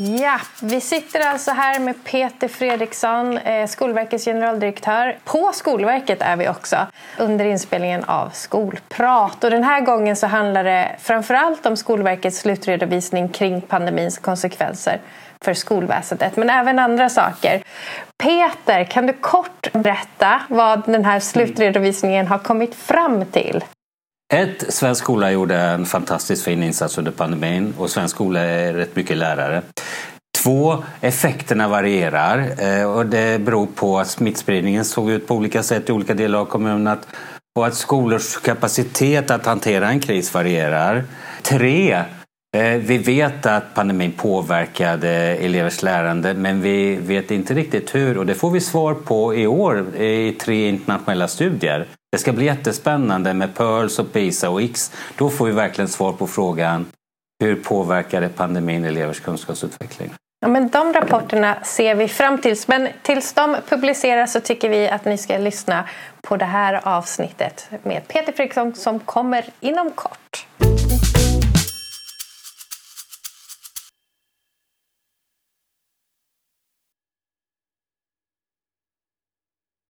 Ja, vi sitter alltså här med Peter Fredriksson, eh, Skolverkets generaldirektör. På Skolverket är vi också under inspelningen av Skolprat. Och den här gången så handlar det framförallt om Skolverkets slutredovisning kring pandemins konsekvenser för skolväsendet, men även andra saker. Peter, kan du kort berätta vad den här slutredovisningen har kommit fram till? Ett, svensk skola gjorde en fantastiskt fin insats under pandemin och svensk skola är rätt mycket lärare. Två, effekterna varierar eh, och det beror på att smittspridningen såg ut på olika sätt i olika delar av kommunen och att skolors kapacitet att hantera en kris varierar. Tre, eh, vi vet att pandemin påverkade elevers lärande men vi vet inte riktigt hur och det får vi svar på i år i tre internationella studier. Det ska bli jättespännande med PIRLS och PISA och X. Då får vi verkligen svar på frågan hur påverkade pandemin elevers kunskapsutveckling? Ja, men de rapporterna ser vi fram tills, Men tills de publiceras så tycker vi att ni ska lyssna på det här avsnittet med Peter Fredriksson som kommer inom kort.